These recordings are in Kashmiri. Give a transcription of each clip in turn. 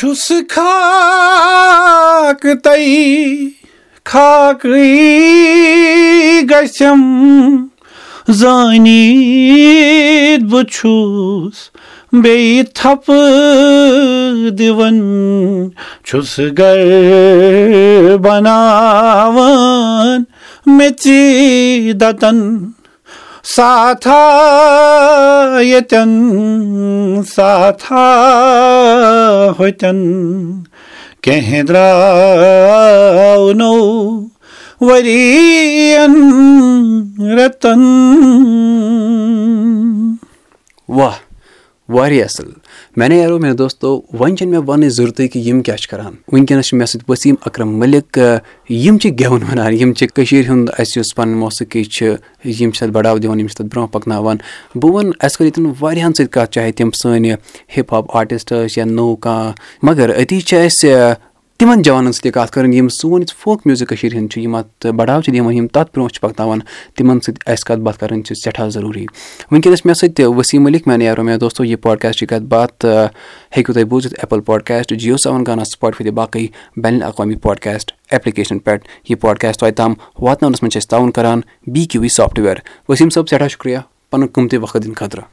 چھُس خاک تَے خاکٕے گژھم زٲنِتھ بہٕ چھُس بیٚیہِ تھپہٕ دِوان چھُس گرٕ بناوان میٚژِ دَتن ساتھا ییٚتٮ۪ن ساتھا ہوٚتٮ۪ن کینٛہہ درٛاو نوٚو ؤرین رٮ۪تن واہ واریاہ اَصٕل مےٚ نے یارو مےٚ دوستو وۄنۍ چھَنہٕ مےٚ وَننٕچ ضروٗرتٕے کہِ یِم کیٛاہ چھِ کَران وٕنکٮ۪نَس چھِ مےٚ سۭتۍ ؤسیٖم اکرم مٔلِک یِم چھِ گٮ۪وُن وَنان یِم چھِ کٔشیٖرِ ہُنٛد اَسہِ یُس پَنٕنۍ موسیٖقی چھِ یِم چھِ تَتھ بَڑاو دِوان یِم چھِ تَتھ برونٛہہ پَکناوان بہٕ وَنہٕ اَسہِ کٔر ییٚتٮ۪ن واریاہَن سۭتۍ کَتھ چاہے تِم سٲنۍ ہِپ ہاپ آرٹِسٹ ٲسۍ یا نوٚو کانٛہہ مگر أتی چھِ اَسہِ تِمَن جوانَن سۭتۍ تہِ کَتھ کَرٕنۍ یِم سون یُس فوک میوٗزِک کٔشیٖرِ ہِنٛدۍ چھِ یِم اَتھ بَڑاو چھِ دِوان یِم تَتھ برونٛہہ چھِ پَکناوان تِمَن سۭتۍ اَسہِ کَتھ باتھ کَرٕنۍ چھِ سٮ۪ٹھاہ ضروٗری۔ وٕنکٮ۪نَس مےٚ سۭتۍ ؤسیٖم مٔلِک مےٚ نیرو مےٚ دوستو یہِ پاڈکاسٹٕچ کَتھ باتھ ہیٚکِو تُہۍ بوٗزِتھ ایپٕل پاڈکاسٹ جِیو سیوَن گانا سٕپاٹ تہِ باقٕے بین الاقوامی پاڈکاسٹ ایپلِکیشَن پؠٹھ یہِ پاڈکاسٹ تۄہہِ تام واتناونَس منٛز چھِ أسۍ تعاوُن کَران B Q V software Waseem صٲب سٮ۪ٹھاہ شُکریہ پَنُن قۭمتی وقت دِنہٕ خٲطرٕ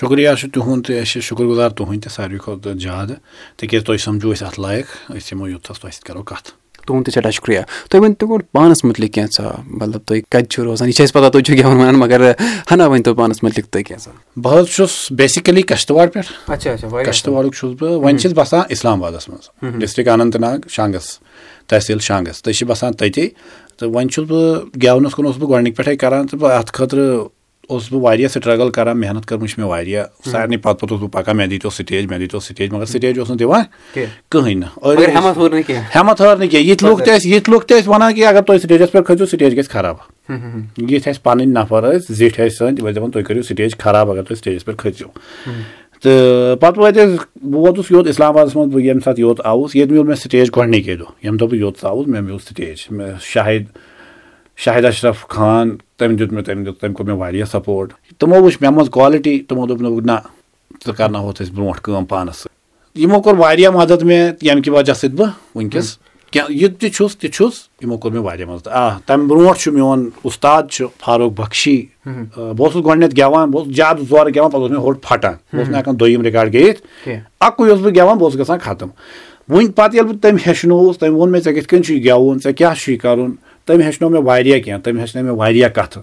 شُکریہ چھُ تُہُنٛد تہِ أسۍ چھِ شُکُر گُزار تُہُنٛد تہِ ساروی کھۄتہٕ زیادٕ تِکیازِ تُہۍ سَمجو أسۍ اَتھ لایق أسۍ یِمو یوٚتتھَس تۄہہِ سۭتۍ کَرو کَتھ تُہُنٛد تہِ سٮ۪ٹھاہ شُکریہ تُہۍ ؤنۍتو گۄڈٕ پانَس مُتعلِق کینٛژھا مطلب تُہۍ کَتہِ چھِو روزان یہِ چھِ اَسہِ پَتہ تُہۍ چھِو گٮ۪وَن وَنان مگر ہنا ؤنۍتو پانَس مُتعلِق تُہۍ کینٛژھا بہٕ حظ چھُس بیسِکٔلی کَشتٕواڑ پٮ۪ٹھ کَشتٕواڑُک چھُس بہٕ وۄنۍ چھُس بَسان اِسلام آبادَس منٛز ڈِسٹِرٛک اننت ناگ شانٛگَس تحصیٖل شانٛگَس تُہۍ چھِ بَسان تٔتی تہٕ وۄنۍ چھُس بہٕ گٮ۪ونَس کُن اوسُس بہٕ گۄڈنِکۍ پٮ۪ٹھَے کَران تہٕ بہٕ اَتھ خٲطرٕ اوسُس بہٕ واریاہ سٹرٛگٕل کَران محنت کٔرمٕژ چھِ مےٚ واریاہ سارنٕے پَتہٕ پَتہٕ اوسُس بہٕ پَکان مےٚ دیٖتو سِٹیج مےٚ دیٖتو سِٹیج مگر سِٹیج اوس نہٕ دِوان کٕہٕنۍ نہٕ۔ ہٮ۪مت ہٲر نہٕ کینٛہہ۔ یِتھۍ لُکھ تہِ ٲسۍ یِتھۍ لُکھ تہِ ٲسۍ وَنان کہِ اگر تُہۍ سِٹیجَس پٮ۪ٹھ کھٔسِو سِٹیج گژھِ خراب۔ یِتھۍ اَسہِ پَنٕنۍ نفر ٲسۍ زِٹھۍ ٲسۍ سٲنۍ تِم ٲسۍ دَپان تُہۍ کٔرِو سِٹیج خراب اگر تُہۍ سِٹیجَس پٮ۪ٹھ کھٔسِو تہٕ پَتہٕ وٲتۍ أسۍ بہٕ ووتُس یوٚت اِسلام آبادَس منٛز بہٕ ییٚمہِ ساتہٕ یوٚت آوُس ییٚتہِ میوٗل مےٚ سِٹیج گۄڈنِکے دۄہ۔ ییٚمہِ دۄہ بہٕ یوٚت ژاوُس مےٚ میوٗل سِٹیج۔ مےٚ شاہِد شاہِد اشرف خان تٔمۍ دیُت مےٚ تٔمۍ دیُت تٔمۍ کوٚر مےٚ واریاہ سپوٹ تِمو وٕچھ مےٚ منٛز کالٹی تِمو دوٚپ دوٚپُکھ نہ ژٕ کَرناوہوتھ أسۍ برونٛٹھ کٲم پانَس سۭتۍ۔ یِمو کوٚر واریاہ مَدد مےٚ ییٚمہِ کہِ وجہ سۭتۍ بہٕ وٕنکیٚس کینٛہہ یہِ تہِ چھُس تہِ چھُس یِمو کوٚر مےٚ واریاہ مَدد۔ آ تَمہِ برونٛٹھ چھُ میون اُستاد چھُ فاروق بخشی۔ بہٕ اوسُس گۄڈنؠتھ گؠوان بہٕ اوسُس زیادٕ زورٕ گؠوان پَتہٕ اوس مےٚ ہوٚٹ پھٹان۔ بہٕ اوسُس نہٕ ہٮ۪کان دوٚیِم رِکاڈ گٔیِتھ۔ اَکُے اوسُس بہٕ گؠوان بہٕ اوسُس گژھان ختم۔ وٕنۍ پَتہٕ ییٚلہِ بہٕ تٔمۍ ہیٚچھنووُس تٔمۍ ووٚن مےٚ ژےٚ کِتھ کٔنۍ چھُے گؠوُن ژےٚ کیاہ چھُے کَرُن تٔمۍ ہیٚچھنو مےٚ واریاہ کینٛہہ تٔمۍ ہیٚچھنٲے مےٚ واریاہ کَتھٕ۔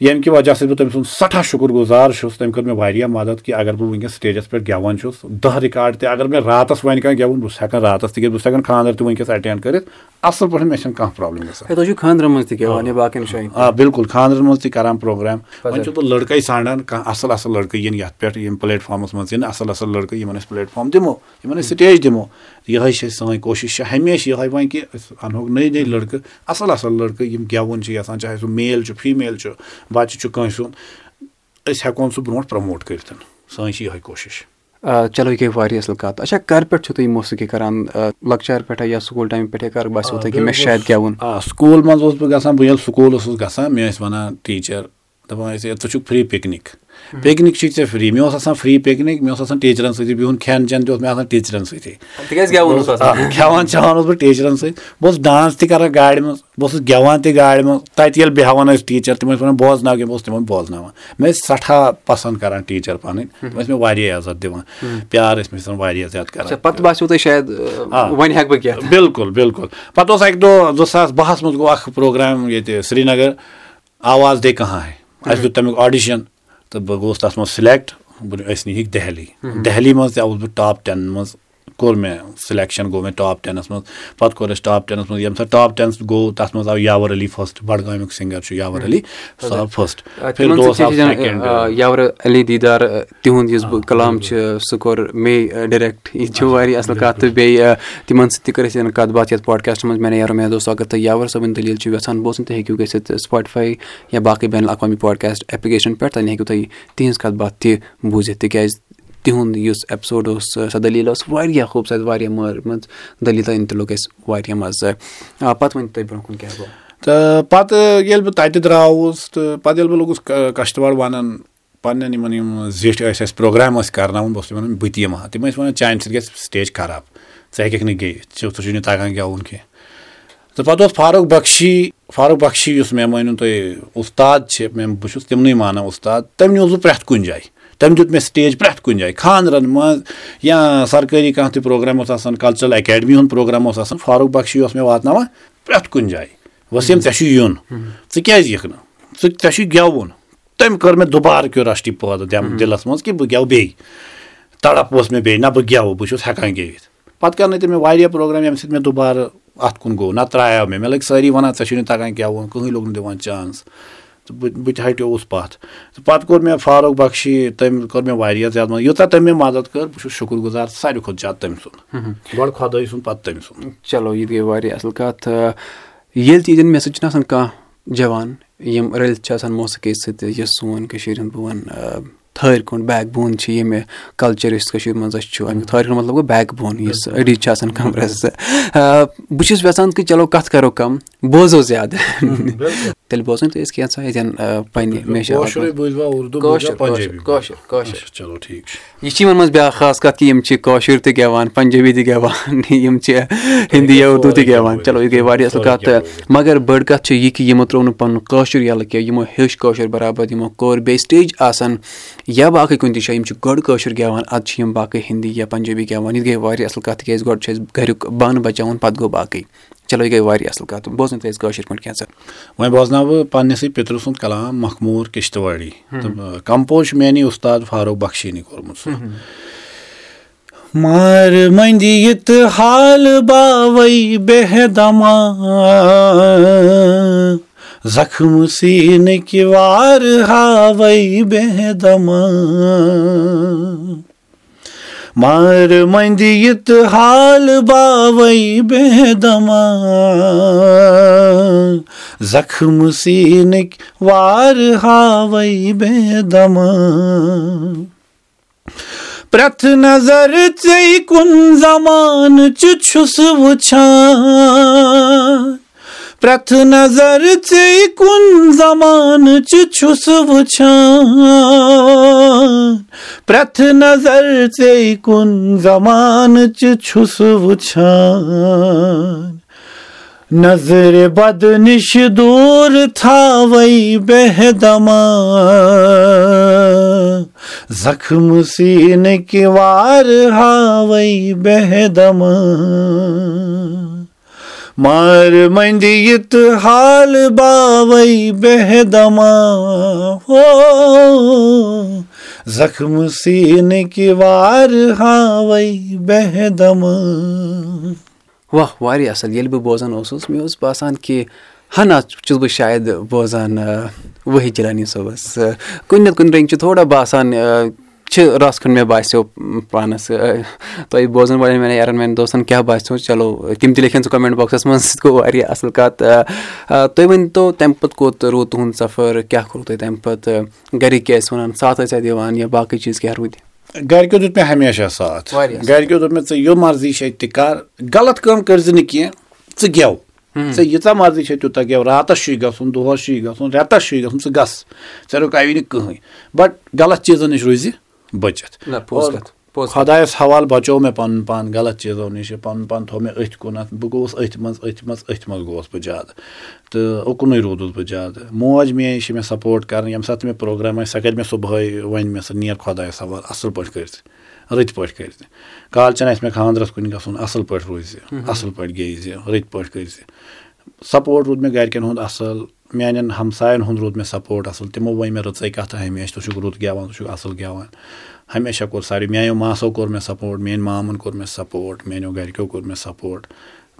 ییٚمہِ کہِ وجہ سۭتۍ بہٕ تٔمۍ سُنٛد سٮ۪ٹھاہ شُکُر گُزار چھُس تٔمۍ کٔر مےٚ واریاہ مَدد کہِ اگر بہٕ وٕنکیٚس سِٹیجَس پؠٹھ گؠوان چھُس دہ رِکاڈ تہِ اگر مےٚ راتَس وۄنۍ کانٛہہ گؠوُن بہٕ چھُس ہؠکان راتَس تِکیازِ بہٕ چھُس ہؠکان خاندر تہِ وٕنکیٚس اٮ۪ٹینٛڈ کٔرِتھ۔ اَصٕل پٲٹھۍ مےٚ چھَنہٕ کانٛہہ پرابلِم گژھان۔ آ۔ بِلکُل خاندرَن منٛز تہِ کران پروگرام۔ وۄنۍ چھُس بہٕ لٔڑکے ژھانڈان کانٛہہ اَصٕل اَصٕل لٔڑکہٕ یِن یَتھ پؠٹھ یِم پلیٹ فارمَس منٛز یِن اَصٕل اَصٕل لٔڑکہٕ یِمن أسۍ پلیٹ فارم دِمو یِمن أسۍ سِٹیج دِمو یِہے چھِ سٲنۍ کوٗشِش چھِ ہمیشہِ یِہے وۄنۍ کہِ أسۍ اَنہوکھ نٔے نٔے لٔڑکہٕ اَصٕل اَصٕل لٔڑکہٕ یِم گؠوُن چھِ یَژھان چاہے سُہ میل چھُ فیٖمیل چھُ بَچہِ چھُ کٲنٛسہِ ہُنٛد أسۍ ہؠکون سُہ برونٛٹھ پرٛموٹ کٔرِتھ سٲنۍ چھِ یِہے کوٗشِش چلو یہِ گٔے واریاہ اَصٕل کَتھ اچھا کَرٕ پؠٹھ چھِو تُہۍ موسیٖقی کَران لۄکچار پؠٹھے یا سکوٗل ٹایمہِ پؠٹھے کَر باسیٚو تۄہہِ کہِ مےٚ چھُ شاید گؠوُن آ سکوٗل منٛز اوسُس بہٕ گژھان بہٕ ییٚلہِ سکوٗل اوسُس گژھان مےٚ ٲسۍ وَنان ٹیٖچَر دَپان ٲسۍ ہے ژٕ چھُکھ فِرٛی پِکنِک پِکنِک چھُے ژےٚ فِرٛی مےٚ اوس آسان فِرٛی پِکنِک مےٚ اوس آسان ٹیٖچرَن سۭتی بِہُن کھٮ۪ن چٮ۪ن تہِ اوس مےٚ آسان ٹیٖچرَن سۭتی کھٮ۪وان چٮ۪وان اوسُس بہٕ ٹیٖچرَن سۭتۍ بہٕ اوسُس ڈانٕس تہِ کَران گاڑِ منٛز بہٕ اوسُس گٮ۪وان تہِ گاڑِ منٛز تَتہِ ییٚلہِ بیٚہوان ٲسۍ ٹیٖچَر تِم ٲسۍ وَنان بوزناو کینٛہہ بہٕ اوسُس تِمَن بوزناوان مےٚ ٲسۍ سٮ۪ٹھاہ پَسنٛد کَران ٹیٖچَر پَنٕنۍ تِم ٲسۍ مےٚ واریاہ عزت دِوان پیار ٲسۍ مےٚ واریاہ زیادٕ کَران بِلکُل بِلکُل پَتہٕ اوس اَکہِ دۄہ زٕ ساس بَہَس منٛز گوٚو اَکھ پرٛوگرام ییٚتہِ سرینگر آواز دے کہاں ہے اَسہِ دیُت تَمیُک آڈِشَن تہٕ بہٕ گوٚوُس تَتھ منٛز سِلیکٹ أسۍ نِہِکھ دہلی دہلی منٛز تہِ آوُس بہٕ ٹاپ ٹٮ۪ن منٛز کوٚر مےٚ سِلیکشَن گوٚو مےٚ ٹاپ ٹٮ۪نَس منٛز. پَتہٕ کوٚر اَسہِ ٹاپ ٹٮ۪نَس منٛز ییٚمہِ ساتہٕ ٹاپ ٹٮ۪ن گوٚو تَتھ منٛز آو یاوَر علی فٔسٹ بَڈگامیُک سِنٛگَر چھُ یاوَر علی سُہ آو فٔسٹ یاوَر علی دیٖدار تِہُنٛد یُس بہٕ کلام چھُ سُہ کوٚر مے ڈِریکٹ یہِ چھُ واریاہ اَصٕل کَتھ تہٕ بیٚیہِ تِمن سۭتۍ تہِ کٔر اَسہِ کَتھ باتھ یَتھ پاڈکاسٹَس منٛز مےٚ یارو مےٚ دوس اگر تُہۍ یاوَر صٲبٕنۍ دٔلیٖل چھِو یَژھان بوزُن تُہۍ ہیٚکِو گٔژھِتھ سٕپاٹفاے یا باقٕے بین الاقوامی پاڈکاسٹ ایپلِکیشَن پؠٹھ تَتٮ۪ن ہیٚکِو تُہۍ تِہٕنٛز کَتھ باتھ تہِ بوٗزِتھ تِکیازِ تِہُنٛد یُس ایپِسوڈ اوس سۄ دٔلیٖل ٲس واریاہ خوٗبصوٗرت واریاہ مٲرمٕژ دٔلیٖل تہِ لوٚگ اَسہِ واریاہ مَزٕ۔ پَتہٕ ؤنِو تُہۍ برونٛہہ کُن کیاہ گوٚو؟ تہٕ پَتہٕ ییٚلہِ بہٕ تَتہِ درٛاوُس تہٕ پَتہٕ ییٚلہِ بہٕ لوٚگُس کَشٹٕواڑ وَنان پَنٕنٮ۪ن یِمن یِم زِٹھۍ ٲسۍ اَسہِ پروگرام ٲسۍ کرناوُن بہٕ اوسُس وَنان بہٕ تہِ یِمہٕ ہا۔ تِم ٲسۍ وَنان چانہِ سۭتۍ گژھِ سِٹیج خراب ژٕ ہیٚکَکھ نہٕ گیٚیِتھ ژےٚ چھُے نہٕ تَگان گٮ۪وُن کینٛہہ۔ تہٕ پَتہٕ اوس فاروق بخشی فاروق بخشی یُس مےٚ مٲنِو تُہۍ اُستاد چھِ مےٚ بہٕ چھُس تِمنٕے مانان اُستاد تٔمۍ نیوٗس بہٕ پرٛٮ۪تھ کُنہِ جایہِ تٔمۍ دیُت مےٚ سٹیج پرٛٮ۪تھ کُنہِ جایہِ خانٛدرَن منٛز یا سرکٲری کانٛہہ تہِ پروگرام اوس آسان کَلچرَل اکیڈمی ہُنٛد پروگرام اوس آسان فاروق بخشی اوس مےٚ واتناوان پرٛٮ۪تھ کُنہِ جایہِ ؤسیٖم ژےٚ چھُے یُن ژٕ کیازِ یِکھ نہٕ ژٕ ژےٚ چھُے گٮ۪وُن تٔمۍ کٔر مےٚ دُبارٕ کیوٗراسٹی پٲدٕ دِلَس منٛز کہِ بہٕ گٮ۪وٕ بیٚیہِ تڑپ اوس مےٚ بیٚیہِ نہ بہٕ گٮ۪وٕ بہٕ چھُس ہٮ۪کان گیٚوِتھ پَتہٕ کَرنٲے تٔمۍ مےٚ واریاہ پروگرام ییٚمہِ سۭتۍ مےٚ دُبارٕ اَتھ کُن گوٚو نَتہٕ ترٛایو مےٚ مےٚ لٔگۍ سٲری وَنان ژےٚ چھُے نہٕ تَگان گٮ۪وُن کٕہٕنۍ لوٚگ نہٕ دِوان چانٕس تہٕ بہٕ بہٕ تہِ ہَٹیووُس پَتھ۔ تہٕ پَتہٕ کوٚر مےٚ فاروق بخشی تٔمۍ کٔر مےٚ واریاہ زیادٕ مدد۔ یوٗتاہ تٔمۍ مےٚ مدد کٔر بہٕ چھُس شُکُر گُزار ساروی کھۄتہٕ زیادٕ تٔمۍ سُنٛد۔ گۄڈٕ خۄدٲے سُنٛد پَتہٕ تٔمۍ سُنٛد۔ چلو یہِ تہِ گٔے واریاہ اَصٕل کَتھ۔ ییٚلہِ تہِ ییٚتٮ۪ن مےٚ سۭتۍ چھُنہٕ آسان کانٛہہ جوان یِم رٔلِتھ چھِ آسان موسیٖقی سۭتۍ یُس سون کٔشیٖرِ ہُنٛد بہٕ وَنہٕ تھٲرۍ کُن بیک بون چھِ ییٚمہِ کَلچَر یُس کٔشیٖرِ منٛز اَسہِ چھُ اَمیُک تھٲرۍ کُن مطلب گوٚو بیک بون یُس أڈِج چھِ آسان کَمرَس۔ بہٕ چھُس یَژھان کہِ چلو کَتھ کَرو کَم بوزو زیادٕ تیٚلہِ بوزو تُہۍ أسۍ کینٛژھا ییٚتٮ۪ن پنٛنہِ یہِ چھِ یِمَن منٛز بیٛاکھ خاص کَتھ کہِ یِم چھِ کٲشُر تہِ گٮ۪وان پنٛجٲبی تہِ گٮ۪وان یِم چھِ ہِندی یا اُردو تہِ گٮ۪وان چلو یہِ گٔے واریاہ اَصٕل کَتھ تہٕ مگر بٔڑ کَتھ چھِ یہِ کہِ یِمو ترٛوو نہٕ پَنُن کٲشُر یَلہٕ کینٛہہ یِمو ہیوٚچھ کٲشُر بَرابَر یِمو کوٚر بیٚیہِ سٹیج آسان یا باقٕے کُنہِ تہِ جایہِ یِم چھِ گۄڈٕ کٲشُر گٮ۪وان اَدٕ چھِ یِم باقٕے ہِندی یا پنٛجٲبی گٮ۪وان یہِ گٔے واریاہ اَصٕل کَتھ تِکیازِ گۄڈٕ چھِ أسۍ گَریُک بانہٕ بَچاوُن پَتہٕ گوٚو باقٕے چلو یہِ گٔے واریاہ اَصٕل کَتھ بوزنٲیِو تُہۍ أسۍ کٲشِر پٲٹھۍ وۄنۍ بوزناو بہٕ پنٛنِسٕے پِترٕ سُنٛد کلام مخموٗر کِشتواری۔ تہٕ کَمپوز چھُ میٛانی اُستاد فاروق بخشیٖنی کوٚرمُت سُہ۔ مار مٔنٛدِ تہٕ حال باوَے بیٚہدما زخم سیٖنٕکۍ وار ہاوَے بیٚہدما مار مٔنٛدِ تہٕ حال باوَے بیٚہدما زخم سیٖنٕکۍ وار ہاوَے بیٚہدما پرٛٮ۪تھ نظر ژے کُن زمانہٕ چھُس وٕچھان پرٛٮ۪تھ نظر ژے زمانہٕ چہِ چھُس وٕچھان پرٛٮ۪تھ نظر ژے کُن زمانہٕ چہِ چھُس وٕچھان نظرِ بد نِش دوٗر تھاوَے بیٚہدما زخم سیٖنٕکۍ وار ہاوَے بیٚہدما مار مٔنٛدِ تہٕ حال باوَے بیٚہدما ہو زخم سیٖنٕکۍ وار ہاوَے بیٚہدما واہ واریاہ اَصٕل ییٚلہِ بہٕ بوزان اوسُس مےٚ اوس باسان کہِ ہنا چھُس بہٕ شاید بوزان ؤحی چِلانی صٲبَس کُنہِ نَتہٕ کُنہِ رٔنٛگۍ چھِ تھوڑا باسان چھِ رَس کھنٛڈ مےٚ باسیٚو پانَس تۄہہِ بوزَن والٮ۪ن میانٮ۪ن یارَن میانٮ۪ن دوستَن کیاہ باسیٚو؟ چلو تِم تہِ لیکھن سُہ کومٮ۪نٛٹ بۄکسَس منٛز سُہ تہِ گوٚو واریاہ اَصٕل کَتھ تُہۍ ؤنۍتو تَمہِ پَتہٕ کوٚت روٗد تُہُنٛد سفر؟ کیاہ کوٚروٕ تۄہہِ تَمہِ پَتہٕ؟ گَرِکۍ کیٛاہ ٲسۍ وَنان؟ ساتھ ٲسیا دِوان یا باقٕے چیٖز کیٛاہ روٗدۍ گرِکیو دیُت مےٚ ہمیشہ ساتھ۔ گرِکیو دوٚپ مےٚ ژٕ یہِ مرضی چھے تہِ کر غلط کٲم کٔرۍ زِ نہٕ کینٛہہ ژٕ گٮ۪و ژےٚ ییٖژاہ مرضی چھے تیوٗتاہ گٮ۪و راتَس چھُے گژھُن دۄہَس چھُے گژھُن رٮ۪تَس چھُے گژھُن ژٕ گژھ ژےٚ رُکاوی نہٕ کٕہٕنۍ۔ بَٹ غلط چیٖزَن نِش روٗزِ بٔچِتھ خۄدایَس حوالہٕ بَچوو مےٚ پَنُن پان غلط چیٖزو نِش پَنُن پان تھوٚو مےٚ أتھۍ کُنَتھ بہٕ گوٚوُس أتھۍ منٛز أتھۍ منٛز أتھۍ منٛز گوٚوُس بہٕ زیادٕ تہٕ اُکنُے روٗدُس بہٕ زیادٕ موج میٲنۍ چھِ مےٚ سَپوٹ کَران ییٚمہِ ساتہٕ تہِ مےٚ پرٛوگرام آسہِ سۄ کَرِ مےٚ صُبحٲے وَنہِ مےٚ سۄ نیر خۄدایَس حوالہٕ اَصٕل پٲٹھۍ کٔرۍ زِ رٕتۍ پٲٹھۍ کٔرۍ زِ کالچَن آسہِ مےٚ خاندرَس کُن گژھُن اَصٕل پٲٹھۍ روٗزِ اَصٕل پٲٹھۍ گیٚیہِ زِ رٕتۍ پٲٹھۍ کٔرۍ زِ سَپوٹ روٗد مےٚ گَرِکٮ۪ن ہُنٛد اَصٕل میانٮ۪ن ہمساین ہُنٛد روٗد مےٚ سَپوٹ اَصٕل تِمو ؤنۍ مےٚ رٕژَے کَتھٕ ہمیشہِ ژٕ چھُکھ رُت گٮ۪وان ژٕ چھُکھ اَصٕل گٮ۪وان ہمیشہ کوٚر ساروی میانیو ماسو کوٚر مےٚ سَپوٹ میٲنۍ مامَن کوٚر مےٚ سَپوٹ میانیو گرِکیو کوٚر مےٚ سَپوٹ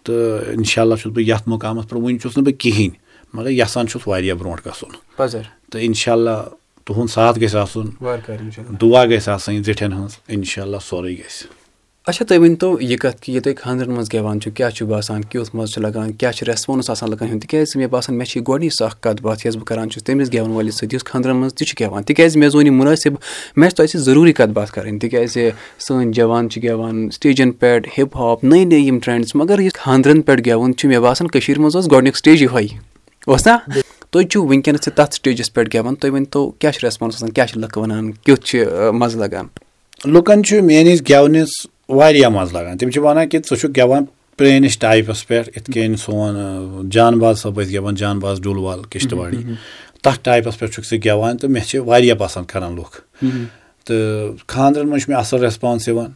تہٕ اِنشاء اللہ چھُس بہٕ یَتھ مُقامَس پٮ۪ٹھ وٕنہِ چھُس نہٕ بہٕ کِہیٖنۍ مگر یَژھان چھُس واریاہ برونٛٹھ گژھُن تہٕ اِنشاء اللہ تُہُنٛد ساتھ گژھِ آسُن دُعا گژھِ آسٕنۍ زِٹھٮ۪ن ہٕنٛز اِنشاء اللہ سورُے گژھِ اچھا تُہۍ ؤنۍتو یہِ کَتھ کہِ یہِ تُہۍ خاندرَن منٛز گٮ۪وان چھُو کیٛاہ چھُ باسان کیُتھ مَزٕ چھُ لَگان کیٛاہ چھُ ریسپانٕس آسان لُکَن ہُنٛد تِکیٛازِ مےٚ باسان مےٚ چھِ گۄڈنِچ اَکھ کَتھ باتھ یۄس بہٕ کَران چھُس تٔمِس گٮ۪وَن وٲلِس سۭتۍ یُس خاندرَن منٛز تہِ چھُ گٮ۪وان۔ تِکیٛازِ مےٚ زون یہِ مُنٲسِب مےٚ چھِ تۄہہِ سۭتۍ ضروٗری کَتھ باتھ کَرٕنۍ۔ تِکیٛازِ سٲنۍ جوان چھِ گٮ۪وان سٹیجَن پٮ۪ٹھ ہِپ ہاپ نٔے نٔے یِم ٹرٛینٛڈٕس مگر یہِ خاندرَن پٮ۪ٹھ گٮ۪وُن چھُ مےٚ باسان کٔشیٖرِ منٛز اوس گۄڈنیُک سٹیج یِہوے۔ اوس نا؟ تُہۍ چھُو وٕنکیٚنَس تہِ تَتھ سٹیجَس پٮ۪ٹھ گٮ۪وان تُہۍ ؤنۍتو کیٛاہ چھُ ریسپانٕس آسان کیٛاہ چھِ لُکھ وَنان کیُتھ چھُ مَزٕ لَگان؟ لُکَن چھُ میٲنِس گٮ۪ونِس واریاہ مَزٕ لگان؟ تِم چھِ وَنان کہِ ژٕ چھُکھ گٮ۪وان پرٲنِس ٹایپَس پٮ۪ٹھ یِتھ کٔنۍ سون جان باز صٲب ٲسۍ گٮ۪وان جان باز ڈُل کِشتواڑی تَتھ ٹایپَس پٮ۪ٹھ چھُکھ ژٕ گٮ۪وان تہٕ مےٚ چھِ واریاہ پَسنٛد کَران لُکھ. تہٕ خانٛدرَن منٛز چھُ مےٚ اَصٕل ریسپانٕس یِوان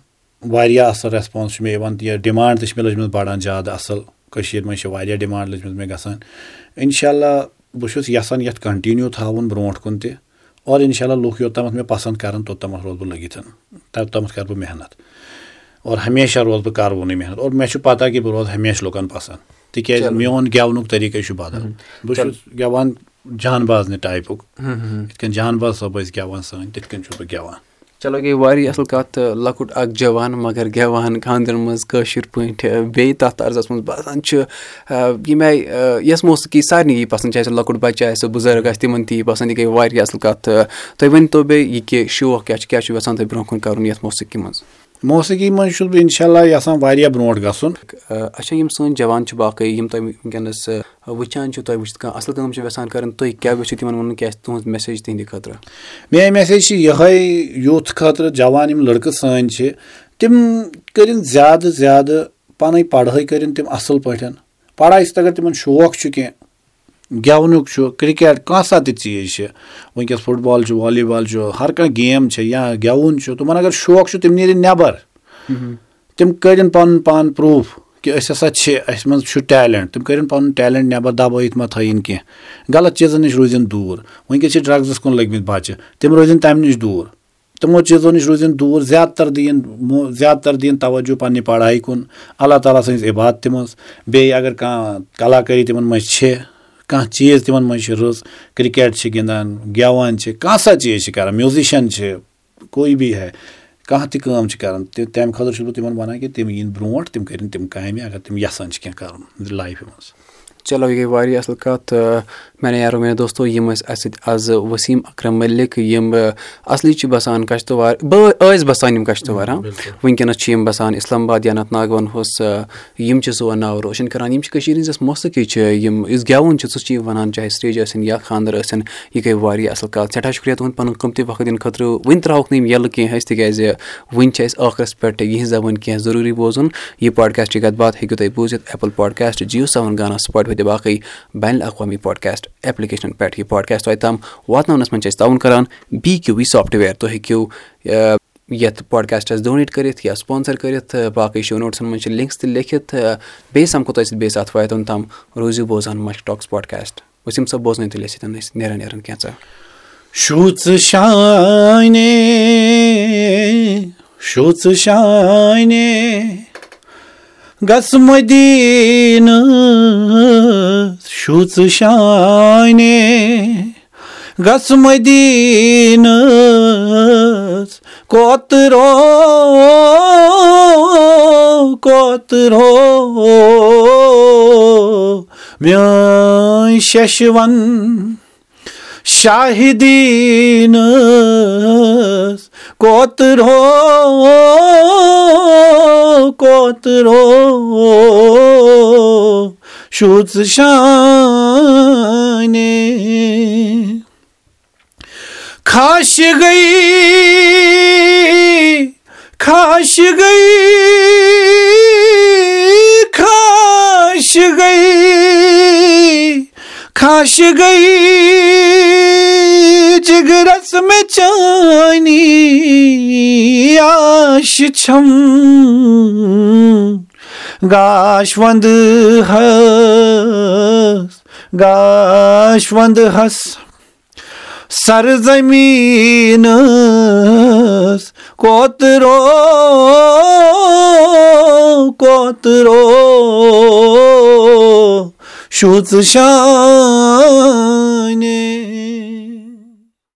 واریاہ اَصٕل ریسپانٕس چھُ مےٚ یِوان یہِ ڈِمانٛڈ تہِ چھِ مےٚ لٔجمٕژ بَڑان زیادٕ اَصٕل. کٔشیٖرِ منٛز چھِ واریاہ ڈِمانٛڈ لٔجمٕژ مےٚ گژھان. اِنشاء اللہ بہٕ چھُس یَژھان یَتھ کَنٹِنیوٗ تھاوُن برونٛٹھ کُن تہِ اور اِنشاء اللہ لُکھ یوٚتامَتھ مےٚ پَسنٛد کَران توٚتامَتھ روزٕ بہٕ لٔگِتھ توٚتامَتھ کَرٕ بہٕ محنت اور ہمیشہ روزٕ بہٕ کَروُنٕے محنت اور مےٚ چھُ پَتہ کہِ بہٕ روزٕ ہمیشہِ لُکَن پَسنٛد تِکیازِ میون گٮ۪ونُک طٔریٖقے چھُ بَدل۔ بہٕ چھُس گٮ۪وان جان بازنہِ ٹایپُک۔ یِتھ کٔنۍ جان باز صٲب ٲسۍ گٮ۪وان سٲنۍ تِتھ کٔنۍ چھُس بہٕ گٮ۪وان چلو گٔے واریاہ اَصٕل کَتھ تہٕ لۄکُٹ اکھ جوان مگر گٮ۪وان خاندرَن منٛز کٲشِر پٲٹھۍ بیٚیہِ تَتھ طرزَس منٛز باسان چھُ ییٚمہِ آیہِ یۄس موسیٖقی سارنٕے یی پَسنٛد چاہے سُہ لۄکُٹ بَچہِ آسہِ سُہ بُزرٕگ آسہِ تِمن تہِ یی پَسنٛد یہِ گٔے واریاہ اَصٕل کَتھ۔ تہٕ تُہۍ ؤنۍتو بیٚیہِ یہِ کہِ شوق کیاہ چھُ کیاہ چھُ یَژھان تُہۍ برونٛہہ کُن کَرُن یَتھ موسیٖقی منٛز موسیٖقی منٛز چھُس بہٕ اِنشاء اللہ یَژھان واریاہ برونٛٹھ گژھُن اچھا یِم سٲنۍ جوان چھِ باقٕے یِم تۄہہِ وٕنکیٚنَس وٕچھان چھِو تۄہہِ وٕچھِتھ کانٛہہ اَصٕل کٲم چھِ یَژھان کَرٕنۍ تُہۍ کیاہ گٔژھِو تِمن وَنُن کیٛاہ آسہِ تُہٕنٛز میسیج تِہنٛدِ خٲطرٕ میٲنۍ میسیج چھِ یِہے یوٗتھ خٲطرٕ جوان یِم لٔڑکہٕ سٲنۍ چھِ تِم کٔرِنۍ زیادٕ زیادٕ پَنٕنۍ پَڑٲے کٔرِنۍ تِم اَصٕل پٲٹھۍ پَڑایہِ سۭتۍ اگر تِمن شوق چھُ کینٛہہ گٮ۪ونُک چھُ کِرکٹ کانٛہہ سا تہِ چیٖز چھِ وٕنکیٚس فُٹ بال چھُ والی بال چھُ ہر کانٛہہ گیم چھِ یا گٮ۪وُن چھُ تِمن اگر شوق چھُ تِم نیرن نٮ۪بر۔ تِم کٔرِنۍ پَنُن پان پرٛوٗف کہِ أسۍ ہسا چھِ اَسہِ منٛز چھُ ٹیلنٹ۔ تِم کٔرِنۍ پَنُن ٹیلنٹ نٮ۪بر دبٲیِتھ ما تھٲیِن کینٛہہ۔ غلط چیٖزن نِش روٗزِنۍ دوٗر۔ وٕنکیٚس چھِ ڈرٛگزَس کُن لٔگمٕتۍ بَچہِ۔ تِم روزن تَمہِ نِش دوٗر۔ تِمو چیٖزو نِش روٗزِنۍ دوٗر زیادٕ تر دِیِن زیادٕ تر دِیِن توجوٗ پَننہِ پڑایہِ کُن۔ اللہ تعالیٰ سٕنٛزِ عبادتہِ منٛز بیٚیہِ اگر کانٛہہ کلاکٲری تِمن منٛز چھِ کانٛہہ چیٖز تِمن منٛز چھِ رٕژ کِرکٹ چھِ گِنٛدان گٮ۪وان چھِ کانٛہہ سا چیٖز چھِ کران میوٗزِشن چھِ بی ہے کانٛہہ تہِ کٲم چھِ کران تَمہِ خٲطرٕ چھُس بہٕ تِمن وَنان کہِ تِم یِن برونٛٹھ تِم کٔرِنۍ تِم کامہِ اگر تِم یَژھان چھِ کینٛہہ کَرُن لایفہِ منٛز چلو یہِ گٔے واریاہ اَصٕل کَتھ میانے یارو میانہِ دوستو یِم ٲسۍ اَسہِ سۭتۍ آزٕ ؤسیٖم اکرم مٔلِک یِم اَصلی چھِ بَسان کَشتوار بہٕ ٲسۍ بَسان یِم کَشتوار ہاں وٕنکیٚنَس چھِ یِم بَسان اِسلام آباد یا اننت ناگ وَنہوس یِم چھِ سون ناو روشَن کَران یِم چھِ کٔشیٖرِ ہِنٛز یۄس موسیٖقی چھِ یِم یُس گٮ۪وُن چھُ سُہ چھِ یہِ وَنان چاہے سِٹیج ٲسِنۍ یا خاندَر ٲسِنۍ یہِ گٔے واریاہ اَصٕل کَتھ سٮ۪ٹھاہ شُکریہ تُہُنٛد پَنُن قۭمتی وقت دِنہٕ خٲطرٕ وٕنہِ ترٛاوُکھ نہٕ یِم یَلہٕ کینٛہہ أسۍ تِکیازِ وٕنہِ چھِ اَسہِ ٲخرَس پٮ۪ٹھ یِہٕنٛز زَبٲنۍ کینٛہہ ضروٗری بوزُن یہِ پاڈکاسٹٕچ کَتھ باتھ ہیٚکِو تُہۍ بوٗزِتھ ایپٕل پاڈکاسٹ جِیو سیوَن گانا سٕپاٹ باقٕے بین الاقوامی پاڈکاسٹ ایپلِکیشنَن پٮ۪ٹھ یہِ پاڈکاسٹ تۄہہِ تام واتناونَس منٛز چھِ أسۍ تاوُن کَران بی کیوٗ وی سافٹوِیَر تُہۍ ہیٚکِو یَتھ پاڈکاسٹَس ڈونیٹ کٔرِتھ یا سپانسَر کٔرِتھ باقٕے شو نوٹسَن منٛز چھِ لِنکٕس تہِ لیکھِتھ بیٚیہِ سَمکھو تۄہہِ سۭتۍ بیٚیہِ ساتہٕ واتُن تام روٗزِو بوزان مَش ٹاکٕس پاڈکاسٹ ؤسِم صٲب بوزنٲیِو تیٚلہِ أسۍ أسۍ نیران نیران گژھ مدیٖن کوترو کوترو میٲنۍ ششوَن شاہدیٖن کوترو کوترو شوٗژ شانے خاش گٔے خاش گٔے خاش گٔے خاش گٔے جِگرس مےٚ چانی آش چھم گاش وَندٕ حس گاش وَندٕ حس سر زٔمیٖنس کوترو کوترو شوٗژ شانے